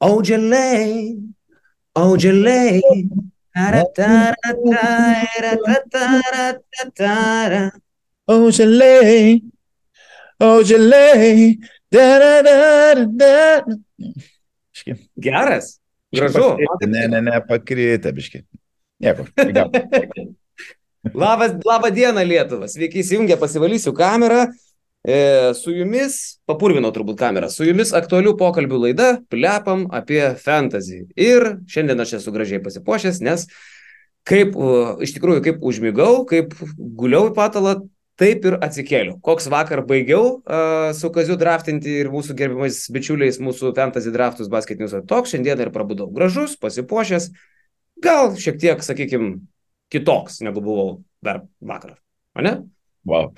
Audželiai, audželiai. Audželiai, audželiai. Geras. Gražu. Ne, ne, ne, pakrytė, biški. Nieko. Labas, labą dieną, Lietuva. Sveiki, įsijungę, pasivalysiu kamerą. E, su jumis, papurvinau turbūt kamerą, su jumis aktualių pokalbių laida, plepam apie fantasy. Ir šiandien aš esu gražiai pasipošęs, nes kaip, iš tikrųjų, kaip užmigau, kaip guliau į patalą, taip ir atsikėliau. Koks vakar baigiau uh, su Kaziu draftinti ir mūsų gerbimais bičiuliais mūsų fantasy draftus basketinius, toks šiandien ir prabudau. Gražus, pasipošęs, gal šiek tiek, sakykime, kitoks, negu buvau dar vakar. O ne? Wow.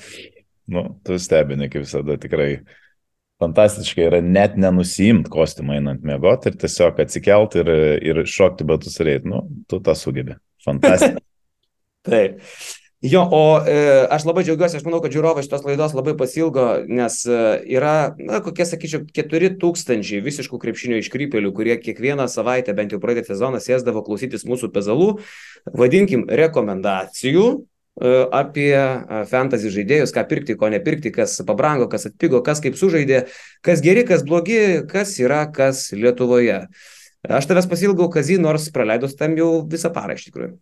Nu, tu stebini, kaip visada, tikrai fantastiškai yra net nenusijimt kostiumą einant mėgoti ir tiesiog atsikelt ir, ir šokti batus ir eiti. Nu, tu tą sugebi. Fantastiška. Taip. Jo, o e, aš labai džiaugiuosi, aš manau, kad žiūrovai šitos laidos labai pasilgo, nes e, yra, na, kokie, sakyčiau, 4000 visiškų krepšinio iškrypelių, kurie kiekvieną savaitę, bent jau pradėti sezoną, sėsdavo klausytis mūsų pezalų, vadinkim, rekomendacijų, apie e, fantasy žaidėjus, ką pirkti, ko nepirkti, kas pabrango, kas atpigo, kas kaip sužaidė, kas geri, kas blogi, kas yra, kas Lietuvoje. Aš tavęs pasilgau, Kazy, nors praleidau tam jau visą parą iš tikrųjų.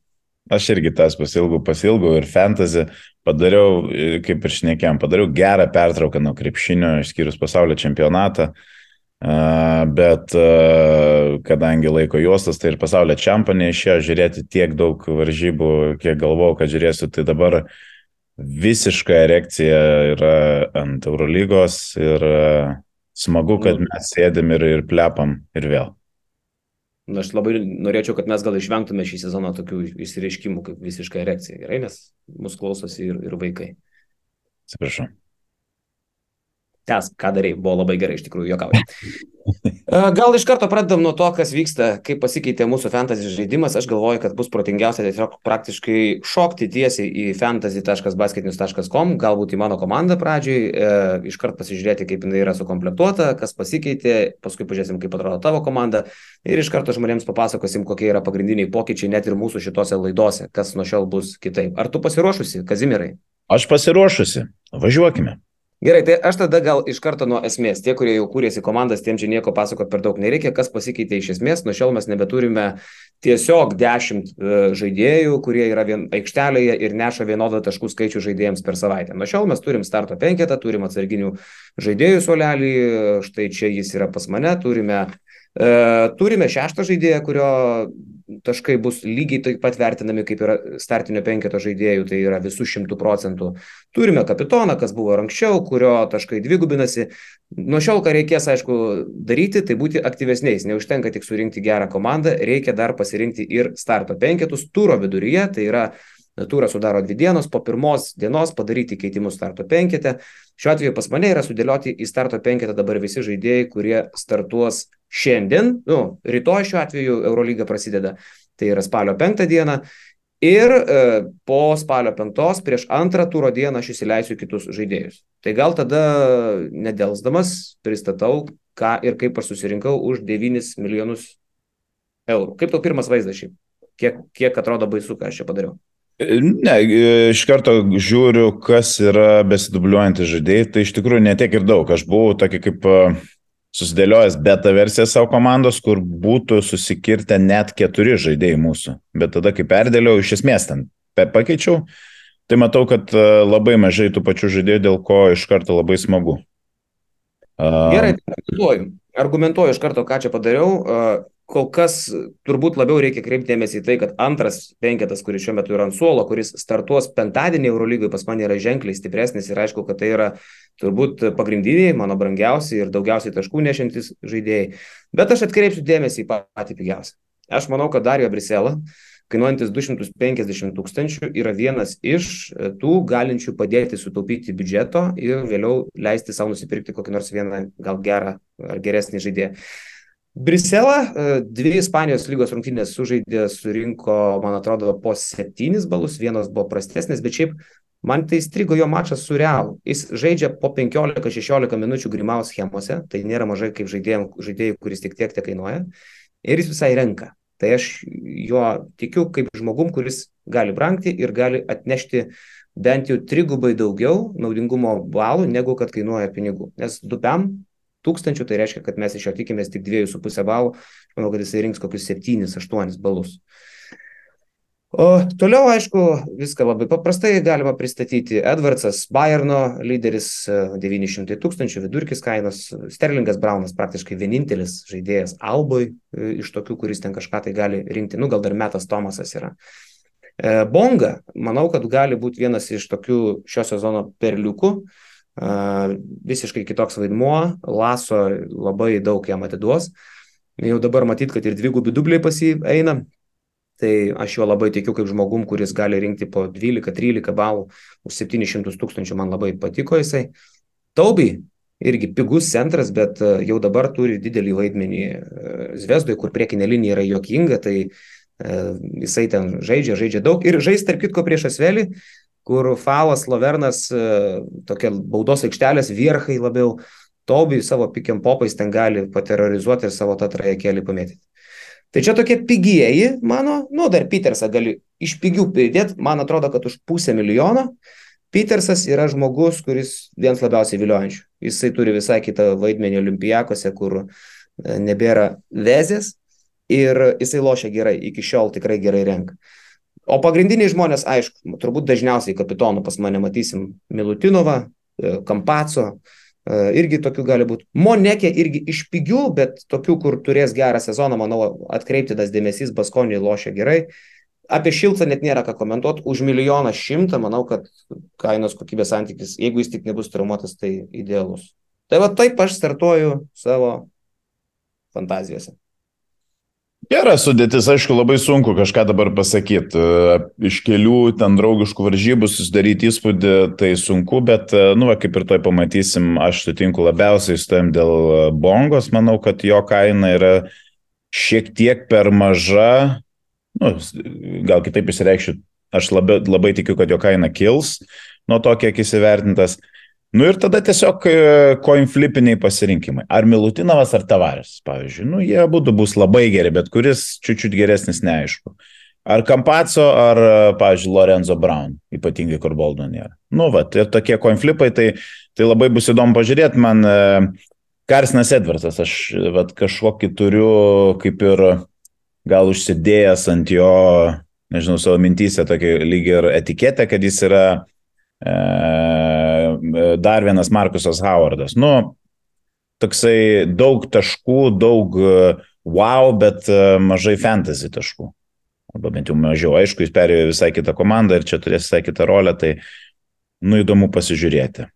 Aš irgi tas pasilgau, pasilgau ir fantasy padariau, kaip ir šnekėjom, padariau gerą pertrauką nuo krepšinio, išskyrus pasaulio čempionatą. Uh, bet kadangi laiko juostas, tai ir pasaulio čempionė išėjo žiūrėti tiek daug varžybų, kiek galvojau, kad žiūrėsiu, tai dabar visiška erekcija yra ant Eurolygos ir smagu, kad mes sėdim ir, ir plepam ir vėl. Na, aš labai norėčiau, kad mes gal išvengtume šį sezoną tokių išsireiškimų kaip visiška erekcija, gerai, nes mus klausosi ir, ir vaikai. Atsiprašau. Tęs, ką darai, buvo labai gerai, iš tikrųjų, jokauju. Gal iš karto pradedam nuo to, kas vyksta, kaip pasikeitė mūsų fantasy žaidimas. Aš galvoju, kad bus protingiausia tiesiog praktiškai šokti tiesiai į fantasy.basketinius.com, galbūt į mano komandą pradžioj, e, iškart pasižiūrėti, kaip jinai yra sukomplektuota, kas pasikeitė, paskui pažiūrėsim, kaip atrodo tavo komanda ir iš karto žmonėms papasakosim, kokie yra pagrindiniai pokyčiai net ir mūsų šitose laidose, kas nuo šiol bus kitaip. Ar tu pasiruošusi, Kazimirai? Aš pasiruošusi. Važiuokime. Gerai, tai aš tada gal iš karto nuo esmės. Tie, kurie jau kūrėsi komandas, tiem čia nieko pasakoti per daug nereikia. Kas pasikeitė iš esmės, nuo šiol mes nebeturime tiesiog 10 e, žaidėjų, kurie yra vien aikštelėje ir neša vienodą taškų skaičių žaidėjams per savaitę. Nuo šiol mes turim starto penketą, turim atsarginių žaidėjų solelį, štai čia jis yra pas mane, turime E, turime šeštą žaidėją, kurio taškai bus lygiai taip pat vertinami kaip ir startinio penketo žaidėjų, tai yra visų šimtų procentų. Turime kapitoną, kas buvo anksčiau, kurio taškai dvigubinasi. Nuo šiol, ką reikės, aišku, daryti, tai būti aktyvesniais. Neužtenka tik surinkti gerą komandą, reikia dar pasirinkti ir starto penketus turo viduryje, tai yra Turą sudaro dvi dienos, po pirmos dienos padaryti keitimus starto penketę. Šiuo atveju pas mane yra sudėlioti į starto penketą dabar visi žaidėjai, kurie startuos šiandien, nu, rytoj šiuo atveju Eurolyga prasideda, tai yra spalio penktą dieną. Ir e, po spalio penktos prieš antrą turo dieną aš įsileisiu kitus žaidėjus. Tai gal tada nedelsdamas pristatau, ką ir kaip aš susirinkau už 9 milijonus eurų. Kaip tau pirmas vaizdas šiaip? Kiek, kiek atrodo baisu, ką aš čia padariau? Ne, iš karto žiūriu, kas yra besidubliuojantys žaidėjai, tai iš tikrųjų netiek ir daug. Aš buvau tokį kaip susidėliojęs beta versiją savo komandos, kur būtų susikirtę net keturi žaidėjai mūsų. Bet tada, kai perdėliau, iš esmės ten pakeičiau, tai matau, kad labai mažai tų pačių žaidėjų, dėl ko iš karto labai smagu. Gerai, argumentuoju. Argumentuoju iš karto, ką čia padariau kol kas turbūt labiau reikia kreipti dėmesį į tai, kad antras penketas, kuris šiuo metu yra ant suolo, kuris startuos penktadienį Eurolygoje, pas mane yra ženkliai stipresnis ir aišku, kad tai yra turbūt pagrindiniai, mano brangiausi ir daugiausiai taškų nešintis žaidėjai. Bet aš atkreipsiu dėmesį į patį pigiausią. Aš manau, kad Dario Brisela, kainuojantis 250 tūkstančių, yra vienas iš tų galinčių padėti sutaupyti biudžeto ir vėliau leisti savo nusipirkti kokį nors vieną gal gerą ar geresnį žaidėją. Briselą, e, dvi Ispanijos lygos rungtynės sužaidė, surinko, man atrodo, po septynis balus, vienas buvo prastesnis, bet šiaip Man tai strigo jo mačas su Realu. Jis žaidžia po 15-16 minučių grimaus schemose, tai nėra mažai kaip žaidėjų, kuris tik tiek tiek kainuoja. Ir jis visai renka. Tai aš juo tikiu kaip žmogum, kuris gali brangti ir gali atnešti bent jau trigubai daugiau naudingumo balų, negu kad kainuoja pinigų. Nes dupiam tūkstančių, tai reiškia, kad mes iš jo tikimės tik 2,5 balų. Aš manau, kad jisai rinks kokius 7-8 balus. O toliau, aišku, viską labai paprastai galima pristatyti. Edvardsas, Bayerno lyderis, 900 tūkstančių vidurkis kainos, Sterlingas Braunas praktiškai vienintelis žaidėjas Alboj e, iš tokių, kuris ten kažką tai gali rinkti. Nu, gal dar Metas Tomasas yra. E, Bonga, manau, kad gali būti vienas iš tokių šio sezono perliukų. Visiškai kitoks vaidmuo, Laso labai daug jam atiduos. Jau dabar matyt, kad ir dvigubi dubliai pas jį eina, tai aš juo labai tikiu kaip žmogum, kuris gali rinkti po 12-13 balų už 700 tūkstančių, man labai patiko jisai. Taubi irgi pigus centras, bet e, jau dabar turi didelį vaidmenį e, Zvezdui, kur priekinė linija yra jokinga, tai e, jisai ten žaidžia, žaidžia daug. Ir žais tarp kitko prieš Asvelį, kur Falas, Lavernas, tokia baudos aikštelės vierchai labiau, Taubi savo pikiam popais ten gali paterrorizuoti ir savo tą trajekėlį pamėtyti. Tai čia tokie pigieji mano, nu dar Petersą gali iš pigių pridėti, man atrodo, kad už pusę milijono. Petersas yra žmogus, kuris vienas labiausiai viliojančių. Jisai turi visai kitą vaidmenį olimpijakose, kur e, nebėra vezės ir jisai lošia gerai, iki šiol tikrai gerai renka. O pagrindiniai žmonės, aišku, turbūt dažniausiai kapitonų pas mane matysim Milutinovą, e, Kampaco, E, irgi tokių gali būti. Monekė irgi iš pigių, bet tokių, kur turės gerą sezoną, manau, atkreipti tas dėmesys, Baskonį lošia gerai. Apie šiltą net nėra ką komentuoti, už milijoną šimtą, manau, kad kainos kokybės santykis, jeigu jis tik nebus traumuotas, tai idealus. Tai va taip aš startuoju savo fantazijose. Gera sudėtis, aišku, labai sunku kažką dabar pasakyti. E, iš kelių ten draugiškų varžybų susidaryti įspūdį, tai sunku, bet, e, nu, va, kaip ir toj pamatysim, aš sutinku labiausiai su tavim dėl e, bongos. Manau, kad jo kaina yra šiek tiek per maža. Nu, gal kitaip įsireikščiau, aš labai, labai tikiu, kad jo kaina kils nuo to, kiek įsivertintas. Nu ir tada tiesiog coin flipiniai pasirinkimai. Ar Milutinovas, ar Tavaris, pavyzdžiui. Nu, jie būtų bus labai geri, bet kuris čiūčiut geresnis neaišku. Ar Kampaco, ar, pavyzdžiui, Lorenzo Brown, ypatingai kur Boldo nėra. Nu, va, ir tokie coin flipai, tai, tai labai bus įdomu pažiūrėti. Man Karsinas Edvardsas, aš va, kažkokį turiu kaip ir gal užsidėjęs ant jo, nežinau, savo mintysę tokį lyg ir etiketę, kad jis yra e, dar vienas Markusas Howardas. Nu, toksai daug taškų, daug e, wow, bet e, mažai fantasy taškų. Arba bent jau mažiau. Aišku, jis perėjo visai kitą komandą ir čia turės visai kitą rolę, tai nu įdomu pasižiūrėti.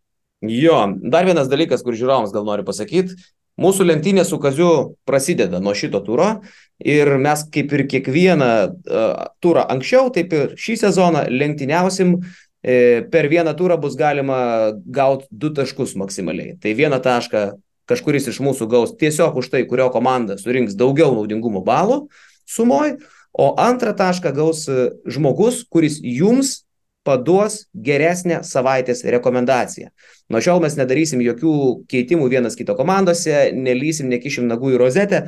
Jo, dar vienas dalykas, kur žiūrovams gal noriu pasakyti. Mūsų lenktynė su Kaziu prasideda nuo šito turo ir mes kaip ir kiekvieną uh, turą anksčiau, taip ir šį sezoną lenktyniausim per vieną turą bus galima gauti du taškus maksimaliai. Tai vieną tašką kažkuris iš mūsų gaus tiesiog už tai, kurio komanda surinks daugiau naudingumo balų sumoj, o antrą tašką gaus e, žmogus, kuris jums paduos geresnę savaitės rekomendaciją. Nuo šiol mes nedarysim jokių keitimų vienas kito komandose, nelysim, nekišim nagų į rozetę.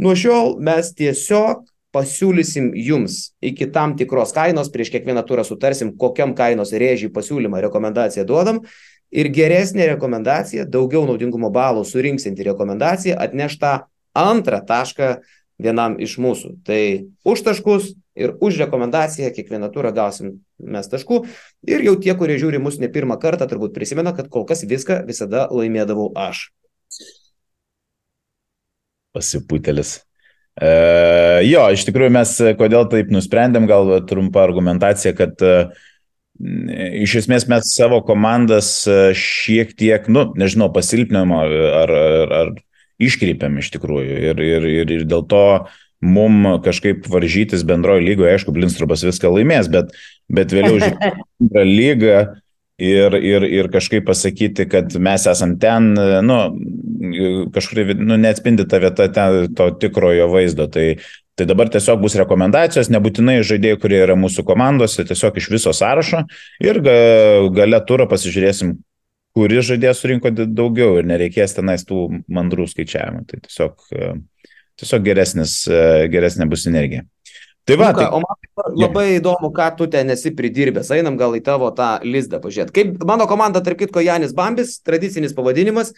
Nuo šiol mes tiesiog pasiūlysim jums iki tam tikros kainos, prieš kiekvieną turą sutarsim, kokiam kainos rėžiai pasiūlymą, rekomendaciją duodam. Ir geresnė rekomendacija, daugiau naudingumo balų surinksinti rekomendaciją atneš tą antrą tašką vienam iš mūsų. Tai už taškus ir už rekomendaciją kiekvieną turą gausim mes taškų. Ir jau tie, kurie žiūri mus ne pirmą kartą, turbūt prisimena, kad kol kas viską visada laimėdavau aš. Pasipūtelis. E, jo, iš tikrųjų mes kodėl taip nusprendėm, gal trumpa argumentacija, kad e, iš esmės mes savo komandas e, šiek tiek, nu, nežinau, pasilpnėm ar, ar, ar iškreipiam iš tikrųjų. Ir, ir, ir, ir dėl to mum kažkaip varžytis bendrojo lygoje, aišku, Blinstrubas viską laimės, bet, bet vėliau žiūrėti lygą ir, ir, ir kažkaip pasakyti, kad mes esam ten, nu, kažkur, nu, neatspindi ta vieta ten, to tikrojo vaizdo. Tai, tai dabar tiesiog bus rekomendacijos, nebūtinai žaidėjai, kurie yra mūsų komandose, tiesiog iš viso sąrašo ir ga, gale turą pasižiūrėsim, kuris žaidėjas surinko daugiau ir nereikės tenais tų mandrų skaičiavimų. Tai tiesiog, tiesiog geresnis, geresnė bus energija. Tai va, tai... O man labai ja. įdomu, ką tu ten esi pridirbęs. Einam gal į tavo tą lizdą pažiūrėti. Kaip mano komanda, tarp kitko, Janis Bambis, tradicinis pavadinimas.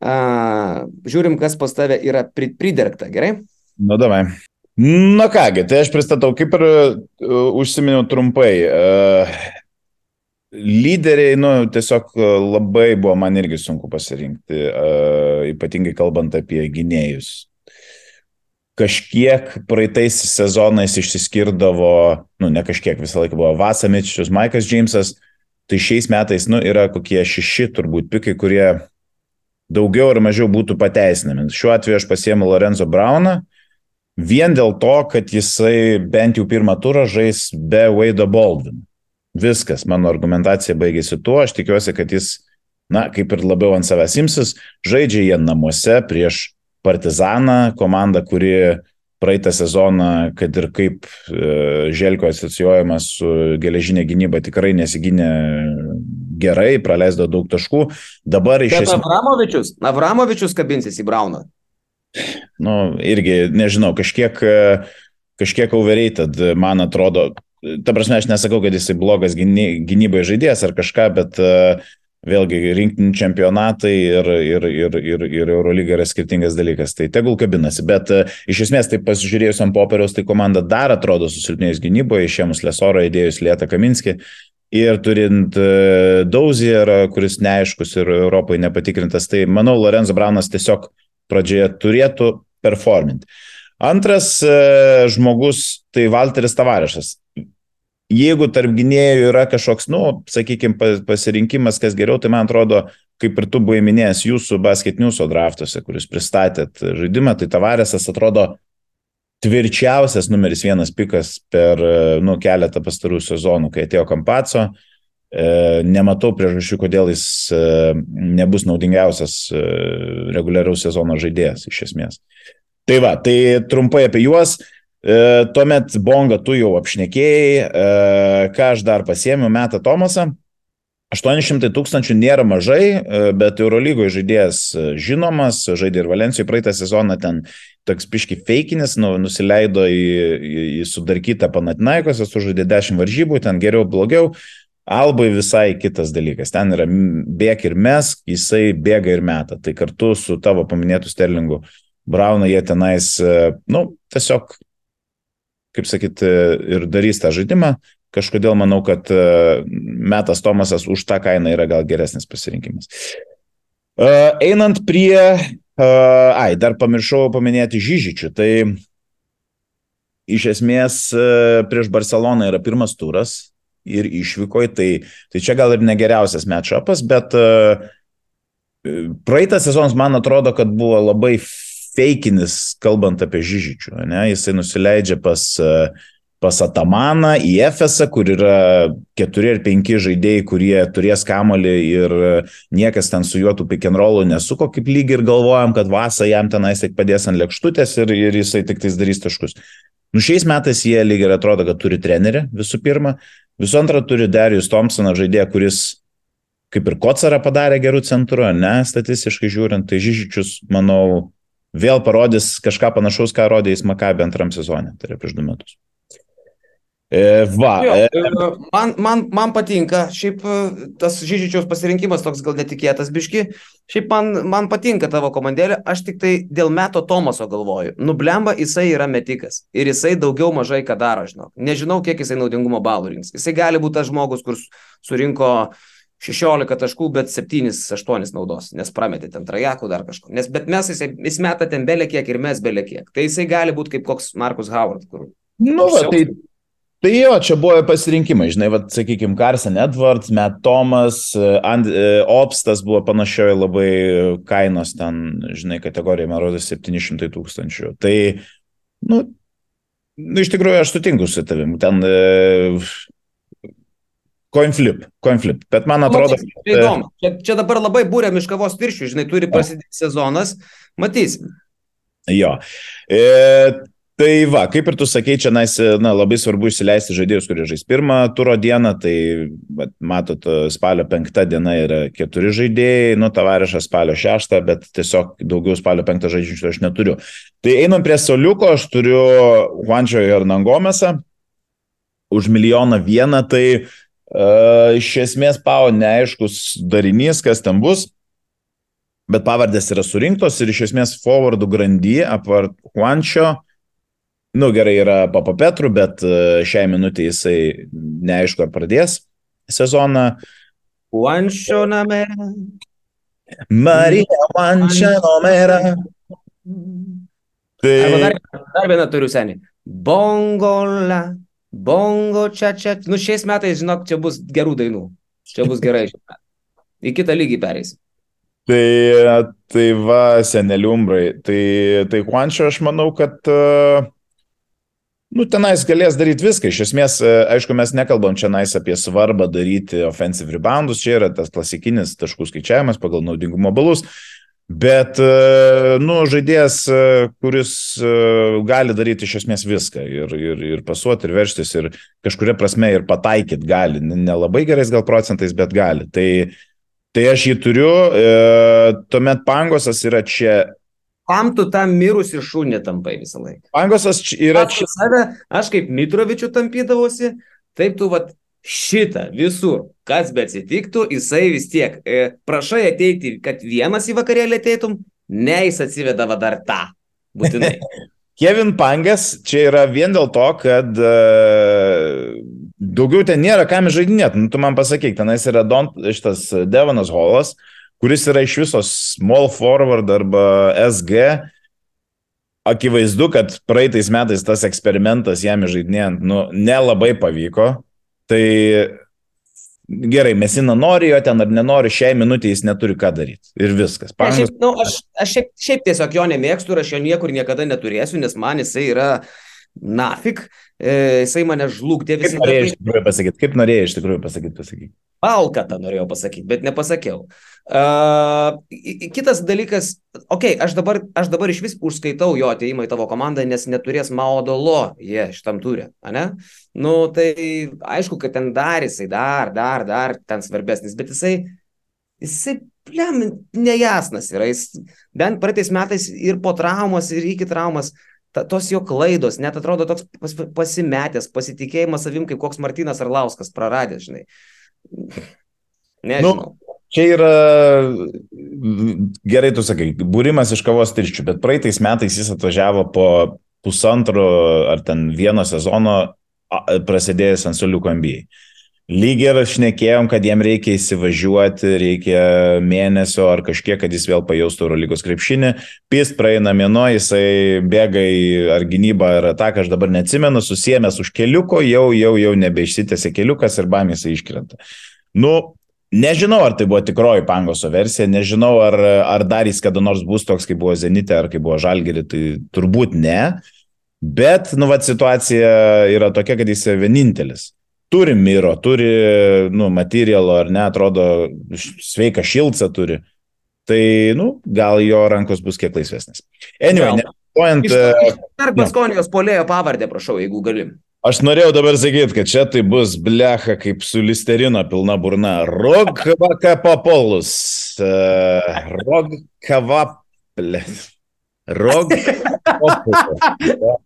Uh, žiūrim, kas pas tave yra pridirbta, gerai? Nu, davai. Na kągi, tai aš pristatau, kaip ir uh, užsiminiau trumpai. Uh, lyderiai, nu, tiesiog labai buvo man irgi sunku pasirinkti, uh, ypatingai kalbant apie gynėjus kažkiek praeitais sezonais išsiskirdavo, nu ne kažkiek, visą laiką buvo Vasamičius, Maikas Džeimsas, tai šiais metais, nu, yra kokie šeši turbūt pikai, kurie daugiau ar mažiau būtų pateisinami. Šiuo atveju aš pasiemu Lorenzo Brauną, vien dėl to, kad jisai bent jau pirmą turą žais be Wade Baldwin. Viskas, mano argumentacija baigėsi tuo, aš tikiuosi, kad jis, na, kaip ir labiau ant savęs imsis, žaidžia jie namuose prieš Partizaną, komanda, kuri praeitą sezoną, kad ir kaip e, Želko asocijuojamas su geležinė gynyba, tikrai nesigynė gerai, praleido daug taškų. Dabar iš esmės. Avramovičius, Avramovičius kabinsis į Brauną. Nu, irgi, nežinau, kažkiek, kažkiek overrated, man atrodo. Ta prasme, aš nesakau, kad jisai blogas gynybai žaidėjas ar kažką, bet uh, Vėlgi, rinktinių čempionatai ir, ir, ir, ir, ir Eurolyga yra skirtingas dalykas. Tai tegul kabinasi. Bet uh, iš esmės, tai pasižiūrėjus ant popieriaus, tai komanda dar atrodo susilpnėjus gynyboje, išėmus Lesorą, įdėjus Lietą Kaminskį. Ir turint uh, Dauzierą, kuris neaiškus ir Europai nepatikrintas, tai manau, Lorenzo Braunas tiesiog pradžioje turėtų performinti. Antras uh, žmogus tai Walteris Tavarešas jeigu tarp gynėjų yra kažkoks, nu, sakykime, pasirinkimas, kas geriau, tai man atrodo, kaip ir tu buvai minėjęs jūsų basket newso draftuose, kuris pristatėt žaidimą, tai Tavaresas atrodo tvirčiausias numeris vienas pikas per nu, keletą pastarų sezonų, kai atėjo Kampaco. E, nematau priežasčių, kodėl jis e, nebus naudingiausias e, reguliariaus sezono žaidėjas iš esmės. Tai va, tai trumpai apie juos. E, tuomet Bonga tu jau apšnekėjai, e, ką aš dar pasiemiau, metą Tomasą. 800 tūkstančių nėra mažai, e, bet Eurolygoje žaidėjas e, žinomas, žaidė ir Valencijoje praeitą sezoną ten toks piški feikinis, nu, nusileido į, į, į sudarkytą Panatinaikosą, sužaidė 10 varžybų, ten geriau, blogiau. Albai visai kitas dalykas. Ten yra bėg ir mes, jisai bėga ir meta. Tai kartu su tavo paminėtų Sterlingu Brauną jie tenais, e, nu, tiesiog kaip sakyt, ir darys tą žaidimą. Kažkodėl manau, kad e, Metas Tomasas už tą kainą yra gal geresnis pasirinkimas. E, einant prie, e, ai, dar pamiršau paminėti Žyžičių, tai iš esmės prieš Barceloną yra pirmas turas ir išvykoje, tai, tai čia gal ir negeriausias matchupas, bet praeitas sezonas man atrodo, kad buvo labai feikinis, kalbant apie Žyžičių. Ne? Jisai nusileidžia pas, pas Atamaną į Efesą, kur yra keturi ar penki žaidėjai, kurie turės kamolį ir niekas ten su juo tų rollų nesuko, kaip lyg ir galvojam, kad Vasa jam tenais tik padės ant lėkštutės ir, ir jisai tik tais darys taškus. Nu šiais metais jie lyg ir atrodo, kad turi trenerį visų pirma, visų antra turi Darius Thompsoną žaidėją, kuris kaip ir Kocarą padarė gerų centrų, ne, statistiškai žiūrint, tai Žyžičius, manau, vėl parodys kažką panašaus, ką rodė jis Makabė antram sezonė, tai yra prieš du metus. E, va. Jo, e, e, man, man, man patinka, šiaip tas Žyžičiaus pasirinkimas toks gal netikėtas biški, šiaip man, man patinka tavo komandėlė, aš tik tai dėl meto Tomaso galvoju. Nublemba, jisai yra metikas ir jisai daugiau mažai ką daro, žinau. Nežinau, kiek jisai naudingumo balų rinks. Jisai gali būti tas žmogus, kur surinko 16 taškų, bet 7-8 naudos, nes prametė ten trajakų dar kažko. Nes, bet mes, jis, jis meta ten belė kiek ir mes belė kiek. Tai jisai gali būti kaip koks Markus Howard. Kur... Nu, va, tai, tai jo, čia buvo pasirinkimai, žinai, va, sakykime, Carson Edwards, Matt Thomas, And, uh, Obstas buvo panašioje labai kainos ten, žinai, kategorijoje, man rodos, 700 tūkstančių. Tai, nu, nu, iš tikrųjų, aš sutinku su tavim. Ten uh, Coinflip, coinflip. Bet man atrodo. Matysim, čia įdomu. Čia, čia dabar labai būrė miškavos tirščių, žinai, turi prasidėti sezonas, matysim. Jo. E, tai va, kaip ir tu sakei, čia nais, na, labai svarbu įsileisti žaidėjus, kurie žais pirmą turo dieną, tai matot, spalio penktą diena yra keturi žaidėjai, nu, tavarešas spalio šeštą, bet tiesiog daugiau spalio penktą žaidžiančių aš neturiu. Tai einam prie soliuko, aš turiu Juančio ir Nangomesą už milijoną vieną, tai iš esmės pavo neaiškus darinys, kas ten bus, bet pavardės yra surinktos ir iš esmės forwardų grandyje apart Juančio, nu gerai yra Papa Petru, bet uh, šiai minutė jisai neaišku ar pradės sezoną. Juančio namera. Marija Juančio namera. Tai... Arba dar, dar vieną turiu senį. Bongola. Bongo, čia, čia. Nu, šiais metais, žinok, čia bus gerų dainų. Čia bus gerai. Į kitą lygį pereis. Tai, tai va, seneliumbrai. Tai, tai Juančio aš manau, kad uh, nu, tenais galės daryti viską. Iš esmės, uh, aišku, mes nekalbam čia nais apie svarbą daryti offensive reboundus. Čia yra tas klasikinis taškų skaičiavimas pagal naudingumo balus. Bet, e, nu, žaidėjas, e, kuris e, gali daryti iš esmės viską ir, ir, ir pasuoti, ir verštis, ir kažkuria prasme ir pataikyti gali. Nelabai gerais gal procentais, bet gali. Tai, tai aš jį turiu, tuomet pangosas yra čia. Kam tu tam mirusi šūnį tampai visą laiką? Pangosas yra čia. Save, aš kaip Mitrovičių tampydavosi, taip tu vat šitą visur, kas be atsitiktų, jisai vis tiek e, prašai ateiti, kad vienas į vakarėlį ateitum, ne jis atsiveda va dar tą. Būtinai. Kevin Pangas čia yra vien dėl to, kad uh, daugiau ten nėra kam žaidinėti. Nu, tu man pasakyk, tenais yra Don, šitas Devonas Holas, kuris yra iš visos small forward arba SG. Akivaizdu, kad praeitais metais tas eksperimentas jam žaidinėjant nu, nelabai pavyko. Tai gerai, Mesina nori jo ten ar nenori, šiai minutė jis neturi ką daryti. Ir viskas. Pangos... Ne, šiaip, nu, aš, aš šiaip, šiaip tiesiog jo nemėgstu ir aš jo niekur niekada neturėsiu, nes man jisai yra nafik, e, jisai mane žlugdė laiką. Kaip norėjai iš tikrųjų pasakyti, kaip norėjai iš tikrųjų pasakyti, pasakyti. Palkatą norėjau pasakyti, bet nepasakiau. Uh, kitas dalykas, okei, okay, aš, dabar, aš dabar iš vis užskaitau jo ateimą į tavo komandą, nes neturės Maodolo jie yeah, šitam turė, ne? Nu, tai aišku, kad ten dar jisai, dar, dar, dar ten svarbesnis, bet jisai, jisai, blem, nejasnas yra, jis bent praeitais metais ir po traumos, ir iki traumos, ta, tos jo klaidos, net atrodo toks pas, pasimetęs, pasitikėjimas savim, kaip koks Martinas Arlauskas praradęs, žinai. Nežinau. Nu, Čia yra, gerai tu sakai, būrimas iš kavos tirščių, bet praeitais metais jis atvažiavo po pusantro ar ten vieno sezono prasidėjęs ant soliuko NBA. Lygiai ir šnekėjom, kad jiem reikia įsivažiuoti, reikia mėnesio ar kažkiek, kad jis vėl pajaustų Eurolygos krepšinį. Pist praeina mėno, jisai bėga į ar gynybą, ar ataką, aš dabar neatsimenu, susiemęs už keliuko, jau, jau, jau nebeišsitėsi keliukas ir bam jisai iškrenta. Nu, nežinau, ar tai buvo tikroji Pangoso versija, nežinau, ar, ar dar jis kada nors bus toks, kaip buvo Zenite, ar kaip buvo Žalgiri, tai turbūt ne. Bet, nu, va, situacija yra tokia, kad jis yra vienintelis turi miro, turi, nu, materialo ar ne, atrodo, sveiką šilcą turi. Tai, nu, gal jo rankos bus kiek laisvesnės. Anyway, nepuojant. Dar Baskonijos polėjo pavardę, prašau, jeigu gali. Aš norėjau dabar sakyti, kad čia tai bus blecha kaip su listerino pilna burna. Rogvaka papolus. Uh, Rogkavaplė. Rogkavaplė.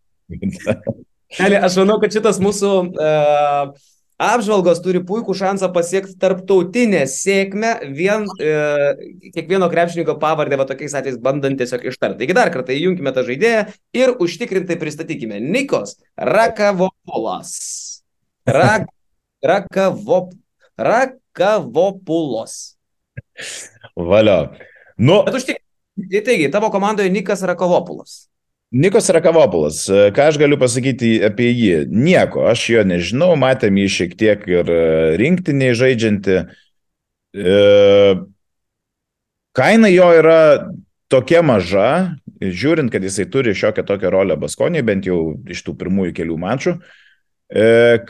Aš manau, kad šitas mūsų uh, apžvalgos turi puikų šansą pasiekti tarptautinę sėkmę vien e, kiekvieno krepšininko pavardę va tokiais atvejais bandant tiesiog ištarti. Taigi dar kartą įjunkime tą žaidėją ir užtikrintai pristatykime Nikos Rakavopolas. Rak, rakavop, rakavopulos. Valio. Nu. Bet užtik. Taigi, tavo komandoje Nikas Rakavopulas. Nikos Rakavopolas, ką aš galiu pasakyti apie jį? Nieko, aš jo nežinau, matėm jį šiek tiek ir e, rinktiniai žaidžianti. E, kaina jo yra tokia maža, žiūrint, kad jisai turi šiokią tokią rolę Baskonį, bent jau iš tų pirmųjų kelių mačų.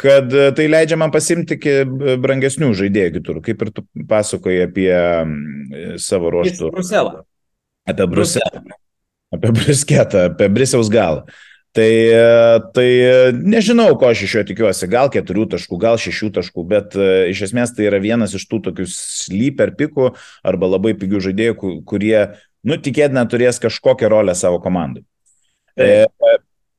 kad tai leidžia man pasimti brangesnių žaidėjų kitur, kaip ir tu pasakoji apie savo ruoštų. Bruselą. Apie Bruselą. Apie Brusketą, apie Brisaus galą. Tai, tai nežinau, ko aš iš jo tikiuosi, gal keturių taškų, gal šešių taškų, bet iš esmės tai yra vienas iš tų tokių sleeper pikų arba labai pigių žaidėjų, kurie, nu, tikėtina turės kažkokią rolę savo komandai. E,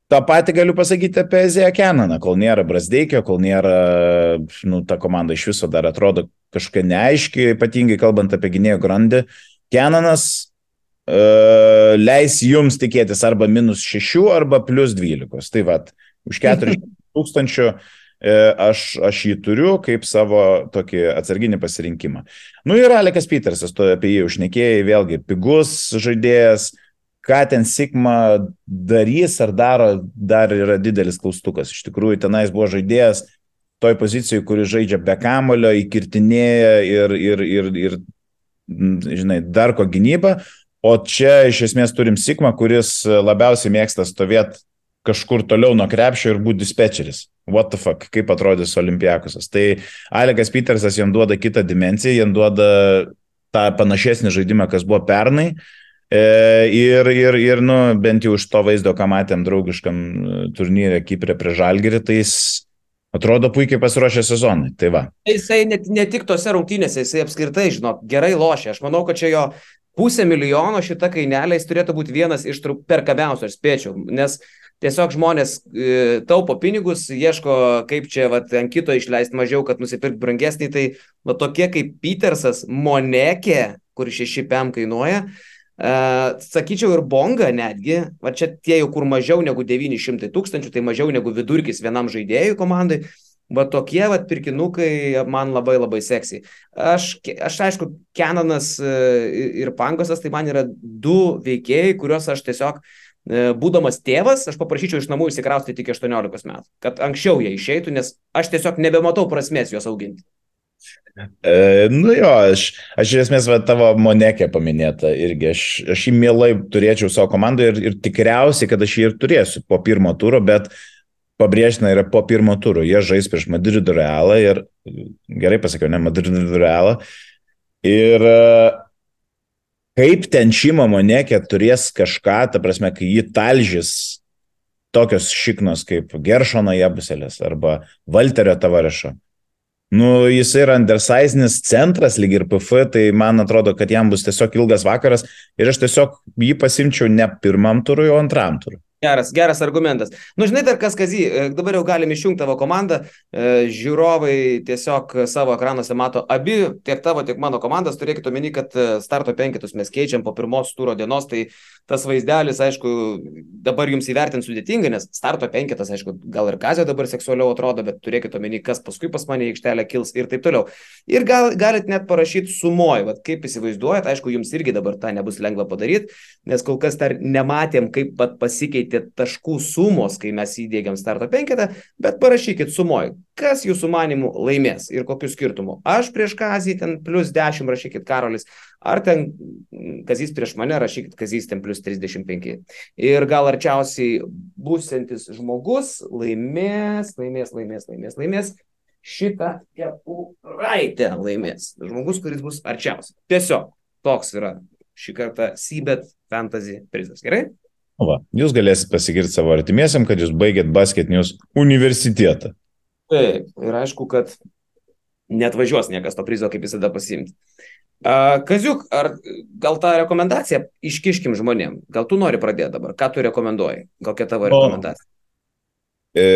tą patį galiu pasakyti apie Ezeją Kenaną, kol nėra Brasdeikio, kol nėra, nu, ta komanda iš viso dar atrodo kažkokia neaiški, ypatingai kalbant apie gynėjų grandį. Kenanas leis jums tikėtis arba minus 6 arba plus 12. Tai vad, už 4 tūkstančių uh, aš, aš jį turiu kaip savo tokį atsarginį pasirinkimą. Nu ir Alekas Petersas, tu apie jį užnekėjai, vėlgi pigus žaidėjas, ką ten Sigma darys ar daro, dar yra didelis klaustukas. Iš tikrųjų, tenais buvo žaidėjas toj pozicijoje, kuri žaidžia be kamulio, įkirtinėja ir, ir, ir, ir žinai, dar ko gynybą, O čia iš esmės turim Sigma, kuris labiausiai mėgsta stovėti kažkur toliau nuo krepšio ir būti dispečeris. What the fuck, kaip atrodys Olimpiakusas. Tai Alekas Petersas jam duoda kitą dimenciją, jam duoda tą panašesnį žaidimą, kas buvo pernai. E, ir, ir, ir, nu, bent jau iš to vaizdo, ką matėm draugiškam turnyrė Kiprė prie Žalgerį, tai jis atrodo puikiai pasiruošę sezonui. Tai va. Jisai ne, ne tik tose rungtynėse, jisai apskritai, žinok, gerai lošia. Aš manau, kad čia jo pusę milijono šita kainelė jis turėtų būti vienas iš perkamiausių, aš spėčiau, nes tiesiog žmonės e, taupo pinigus, ieško, kaip čia vat, ant kito išleisti mažiau, kad nusipirkti brangesnį, tai va, tokie kaip Petersas, Monekė, kur 6 PM kainuoja, Uh, sakyčiau ir bonga netgi, va čia tie jau kur mažiau negu 900 tūkstančių, tai mažiau negu vidurkis vienam žaidėjui komandai, Va tokie vat pirkinukai man labai labai seksi. Aš, aš aišku, Kenanas e, ir Pangosas, tai man yra du veikėjai, kuriuos aš tiesiog, e, būdamas tėvas, aš paprašyčiau iš namų įsikrausti tik 18 metų, kad anksčiau jie išeitų, nes aš tiesiog nebematau prasmės juos auginti. E, nu jo, aš, aš iš esmės va, tavo monekė paminėta irgi, aš, aš jį mielai turėčiau savo komandoje ir, ir tikriausiai, kad aš jį ir turėsiu po pirmo turo, bet uh, pabrėžtina yra po pirmo turo. Jie žais prieš Madrido Realą ir, gerai pasakiau, ne Madrido Realą. Ir e, kaip ten šimo monekė turės kažką, ta prasme, kai jį talžys tokios šiknos kaip Geršono Jebuselės arba Walterio Tavarešo. Nu, jis yra undersizenis centras, lyg ir PF, tai man atrodo, kad jam bus tiesiog ilgas vakaras ir aš tiesiog jį pasimčiau ne pirmam turui, o antram turui. Geras, geras argumentas. Nu, žinai, dar kas, Kazy, e, dabar jau galim išjungti tavo komandą, e, žiūrovai tiesiog savo ekranuose mato abi, tiek tavo, tiek mano komandas, turėkite omeny, kad e, starto penketus mes keičiam po pirmos turo dienos, tai tas vaizdelis, aišku, dabar jums įvertinti sudėtinga, nes starto penketas, aišku, gal ir Kazio dabar seksualiau atrodo, bet turėkite omeny, kas paskui pas mane į aikštelę kils ir taip toliau. Ir gal, galit net parašyti sumoj, vad kaip įsivaizduojat, aišku, jums irgi dabar tą nebus lengva padaryti, nes kol kas dar nematėm, kaip pasikeitė pasikeitė taškų sumos, kai mes įdėgiam starto penketą, bet parašykit sumoj, kas jūsų manimų laimės ir kokiu skirtumu. Aš prieš Kazį ten plus 10 rašykit Karolis, ar ten Kazys prieš mane rašykit Kazys ten plus 35. Ir gal arčiausiai būsintis žmogus laimės, laimės, laimės, laimės, laimės. Šitą kepuraitę laimės. Žmogus, kuris bus arčiausiai. Tiesiog toks yra šį kartą Seabed Fantasy prizas. Gerai? Va, jūs galėsite pasigirti savo artimiesiam, kad jūs baigėt basket news universitetą. Taip, ir aišku, kad net važiuos niekas to prizo, kaip visada pasimti. Kaziuk, ar gal tą rekomendaciją iškiškim žmonėm? Gal tu nori pradėti dabar? Ką tu rekomenduoji? Kokia tavo rekomendacija? E,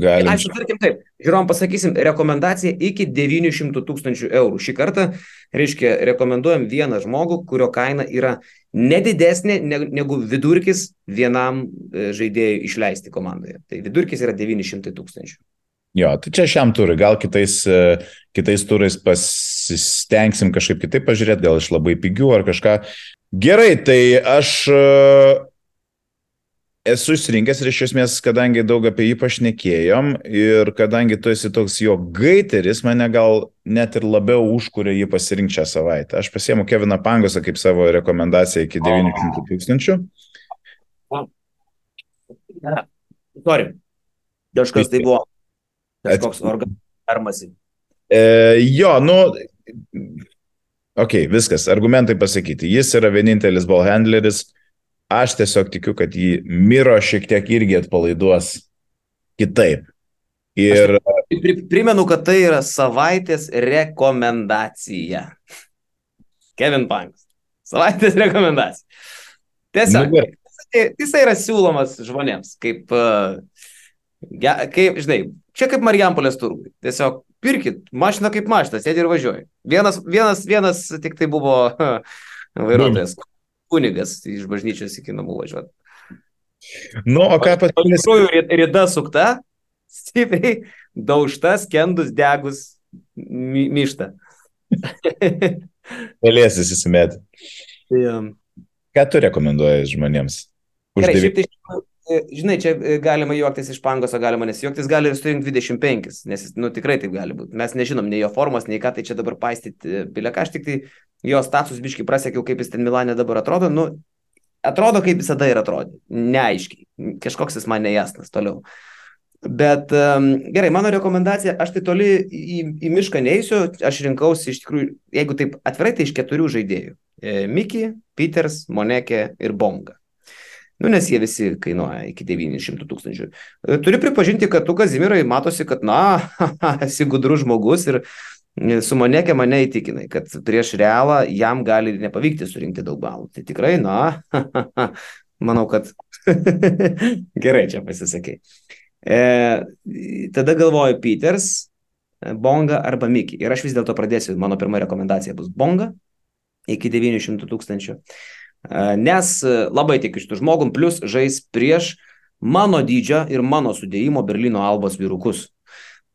galim. Ačiū, tarkim taip. Žiūrom, pasakysim, rekomendacija iki 900 tūkstančių eurų. Šį kartą, reiškia, rekomenduojam vieną žmogų, kurio kaina yra nedidesnė negu vidurkis vienam e, žaidėjui išleisti komandoje. Tai vidurkis yra 900 tūkstančių. Jo, tai čia šiam turui, gal kitais, e, kitais turais pasistengsim kažkaip kitaip pažiūrėti, gal iš labai pigių ar kažką. Gerai, tai aš e, esu išsirinkęs ir iš esmės, kadangi daug apie jį pašnekėjom ir kadangi tu esi toks jo gaiteris, mane gal net ir labiau užkūrė jį pasirinkti šią savaitę. Aš pasiemu Keviną Pangosą kaip savo rekomendaciją iki 900 tūkstančių. Sorry. Kažkas tai buvo. Kažkoks organas. E, jo, nu, ok, viskas, argumentai pasakyti. Jis yra vienintelis ball handleris. Aš tiesiog tikiu, kad jį Miro šiek tiek irgi atpalaiduos kitaip. Ir... Aš primenu, kad tai yra savaitės rekomendacija. Kevin Panks. Savaitės rekomendacija. Tiesiog. Nu, jisai yra siūlomas žmonėms, kaip, ja, kaip, žinai, čia kaip Marijampolės turgui. Tiesiog pirkit, mašina kaip mašina, sėdi ir važiuoji. Vienas, vienas, vienas tik tai buvo vairuotojas, kunigas iš bažnyčios iki namų važiuoti. Nu, o ką pasiūlys? Iš tikrųjų, rida sukta, stipriai daužtas, kendus, degus, my, myšta. Galėsis įsimeti. Yeah. Ką tu rekomenduoji žmonėms? Gerai, šiaip tai, žinai, čia e, galima juoktis iš pangos, o galima nesijuoktis, gali ir surinkti 25, nes, nu, tikrai taip gali būti. Mes nežinom nei jo formos, nei ką tai čia dabar paistyti. Bileka, aš tik tai jo status biškai prasiekiau, kaip jis ten Milanė dabar atrodo. Nu, atrodo, kaip visada ir atrodo. Neaiškiai. Kažkoks jis man nejasnas toliau. Bet um, gerai, mano rekomendacija, aš tai toli į, į mišką neįsiu, aš rinkausi iš tikrųjų, jeigu taip atvirai, tai iš keturių žaidėjų. E, Miki, Peters, Monekė ir Bonga. Nu, nes jie visi kainuoja iki 900 tūkstančių. E, turiu pripažinti, kad tu, Kazimirai, matosi, kad, na, esi gudrus žmogus ir e, su Monekė mane įtikinai, kad prieš realą jam gali nepavykti surinkti daug balų. Tai tikrai, na, manau, kad gerai čia pasisakai. E, tada galvoju Peters, e, Bonga arba Miki. Ir aš vis dėlto pradėsiu, mano pirma rekomendacija bus Bonga iki 900 tūkstančių. E, nes e, labai tikiu šitų žmogum, plus žais prieš mano dydžio ir mano sudėjimo Berlyno albos vyrukus.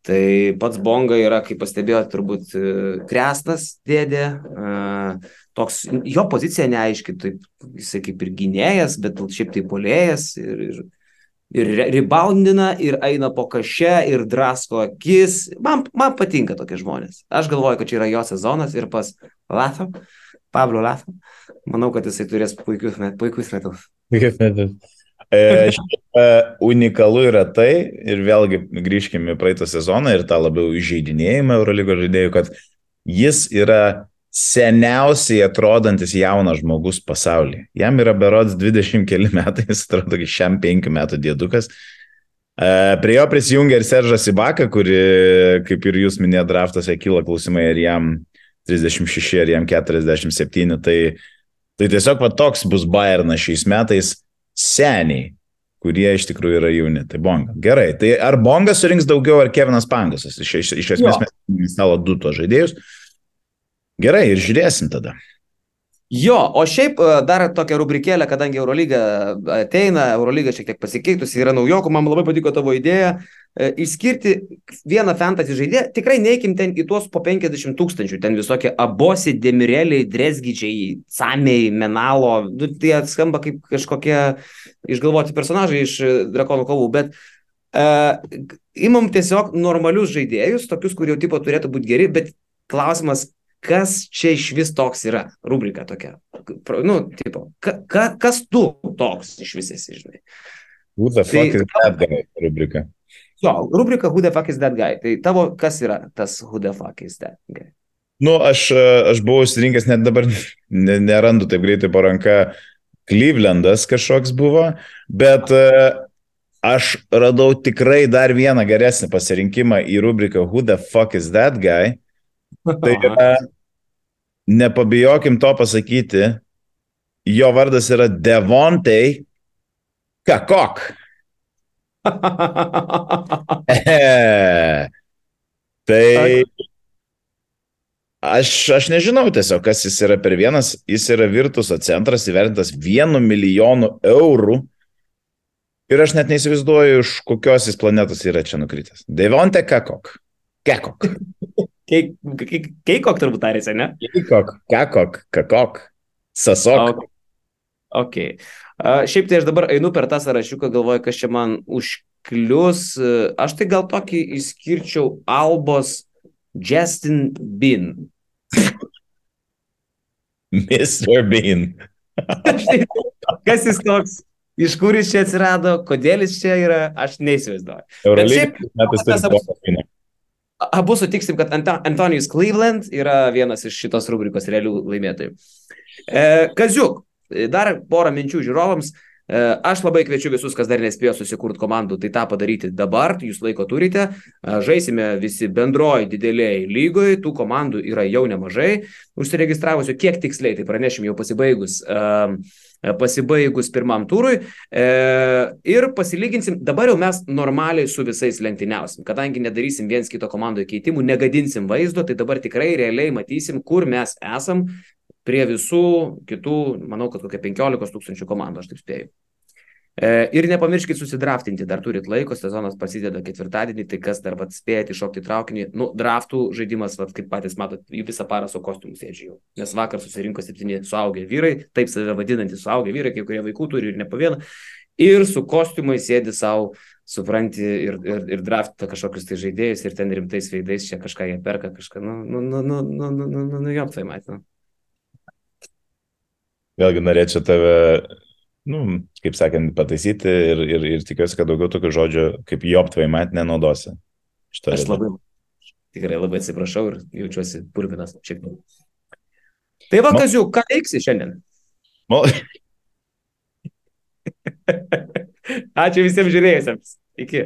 Tai pats Bonga yra, kaip pastebėjote, turbūt krestas dėdė, toks, jo pozicija neaiški, taip, jisai kaip ir gynėjas, bet šiaip tai polėjas ir, ir ir ribaundina, ir eina po kaše, ir drasko akis. Man, man patinka tokie žmonės. Aš galvoju, kad čia yra jo sezonas ir pas Lato, Pablo Lato. Manau, kad jisai turės puikius, met, puikius metus. Puikius metus. E, šiaip, e, unikalu yra tai, ir vėlgi grįžkime į praeitą sezoną ir tą labiau įžeidinėjimą Eurolygo žaidėjų, kad jis yra seniausiai atrodantis jaunas žmogus pasaulyje. Jam yra berods 20 keli metai, jis atrodo kaip šiam 5 metų dėdukas. E, prie jo prisijungia ir Seržas Ibaka, kuri, kaip ir jūs minėjote, draftuose kyla klausimai, ar jam 36, ar jam 47. Tai, tai tiesiog va toks bus Bayernas šiais metais seniai, kurie iš tikrųjų yra jauni. Tai Bonga. Gerai, tai ar Bongas surinks daugiau, ar Kevinas Pangasas? Iš, iš, iš esmės jo. mes instalo du to žaidėjus. Gerai, ir žiūrėsim tada. Jo, o šiaip e, dar tokią rubrikėlę, kadangi Eurolyga ateina, Eurolyga šiek tiek pasikeitusi, yra naujokų, man labai patiko tavo idėja, e, išskirti vieną fantasy žaidėją, tikrai neįkim ten į tuos po 50 tūkstančių, ten visokie abosi, demireliai, dresgyčiai, samiai, menalo, nu, tai skamba kaip kažkokie išgalvoti personažai iš drakonų kovų, bet uh, imam tiesiog normalius žaidėjus, tokius, kurie jau tipo turėtų būti geri, bet klausimas, kas čia iš vis toks yra, rubrika tokia. Nu, tipo, ka, ka, kas tu toks iš vis esi, žinai. Who the fuck tai, is that guy, rubrika? Jo, rubrika Who the fuck is that guy. Tai tavo, kas yra tas Who the fuck is that guy? Nu, aš, aš buvau įsirinkęs, net dabar nerandu taip greitai po ranka, Clevelandas kažkoks buvo, bet aš radau tikrai dar vieną geresnį pasirinkimą į rubriką Who the fuck is that guy? Tai yra, nepabijokim to pasakyti, jo vardas yra Devontei Kakok. tai aš, aš nežinau tiesiog, kas jis yra per vienas. Jis yra Virtuso centras įvertintas vienu milijonu eurų. Ir aš net neįsivaizduoju, iš kokios jis planetos yra čia nukritęs. Devonte Kakok. Kekok. Keikok turbūt tarėsi, ne? Keikok, kekok, kakok, sasok. Ok. okay. Šiaip tai aš dabar einu per tą sąrašiuką, galvoju, kas čia man užklius. Aš tai gal tokį išskirčiau Albos Justin Bean. Mr. Bean. kas jis toks? iš kur jis čia atsirado, kodėl jis čia yra, aš neįsivaizduoju. Eurolygos metais abu sutiksim, kad Antonijus Cleveland yra vienas iš šitos rubrikos realių laimėtojų. E, Kaziuk, dar porą minčių žiūrovams. E, aš labai kviečiu visus, kas dar nespėjo susikurti komandų, tai tą padaryti dabar, jūs laiko turite. E, žaisime visi bendroji dideliai lygoje, tų komandų yra jau nemažai. Užsiregistravusių, kiek tiksliai, tai pranešim jau pasibaigus. Pasibaigus pirmam turui e, ir pasilyginsim, dabar jau mes normaliai su visais lenktyniausim, kadangi nedarysim viens kito komandoje keitimų, negadinsim vaizdo, tai dabar tikrai realiai matysim, kur mes esam prie visų kitų, manau, kad kokia 15 tūkstančių komandų, aš taip spėju. E, ir nepamirškit susidraftinti, dar turit laiko, sezonas prasideda ketvirtadienį, tai kas dar spėjate iššokti traukinį, nu, draftų žaidimas, vat, kaip patys matot, visą parą su kostiumu sėdžiu. Nes vakar susirinko septyni suaugę vyrai, taip save vadinantys suaugę vyrai, kai kurie vaikų turi ir ne po vieną, ir su kostiumai sėdi savo, supranti, ir, ir, ir draftą kažkokius tai žaidėjus, ir ten rimtais veidais čia kažką jie perka, kažką, nu, nu, nu, nu, nu, nu, nu, nu, nu jop tai matyti. Vėlgi norėčiau tave nu, kaip sakant, pataisyti ir, ir, ir tikiuosi, kad daugiau tokių žodžių kaip joptvai mat nenaudosi. Aš labai, tikrai labai atsiprašau ir jaučiuosi purvinas šiek tiek. Tai va, Kaziu, ką veiksi šiandien? Mal... Ačiū visiems žiūrėjusiems. Iki.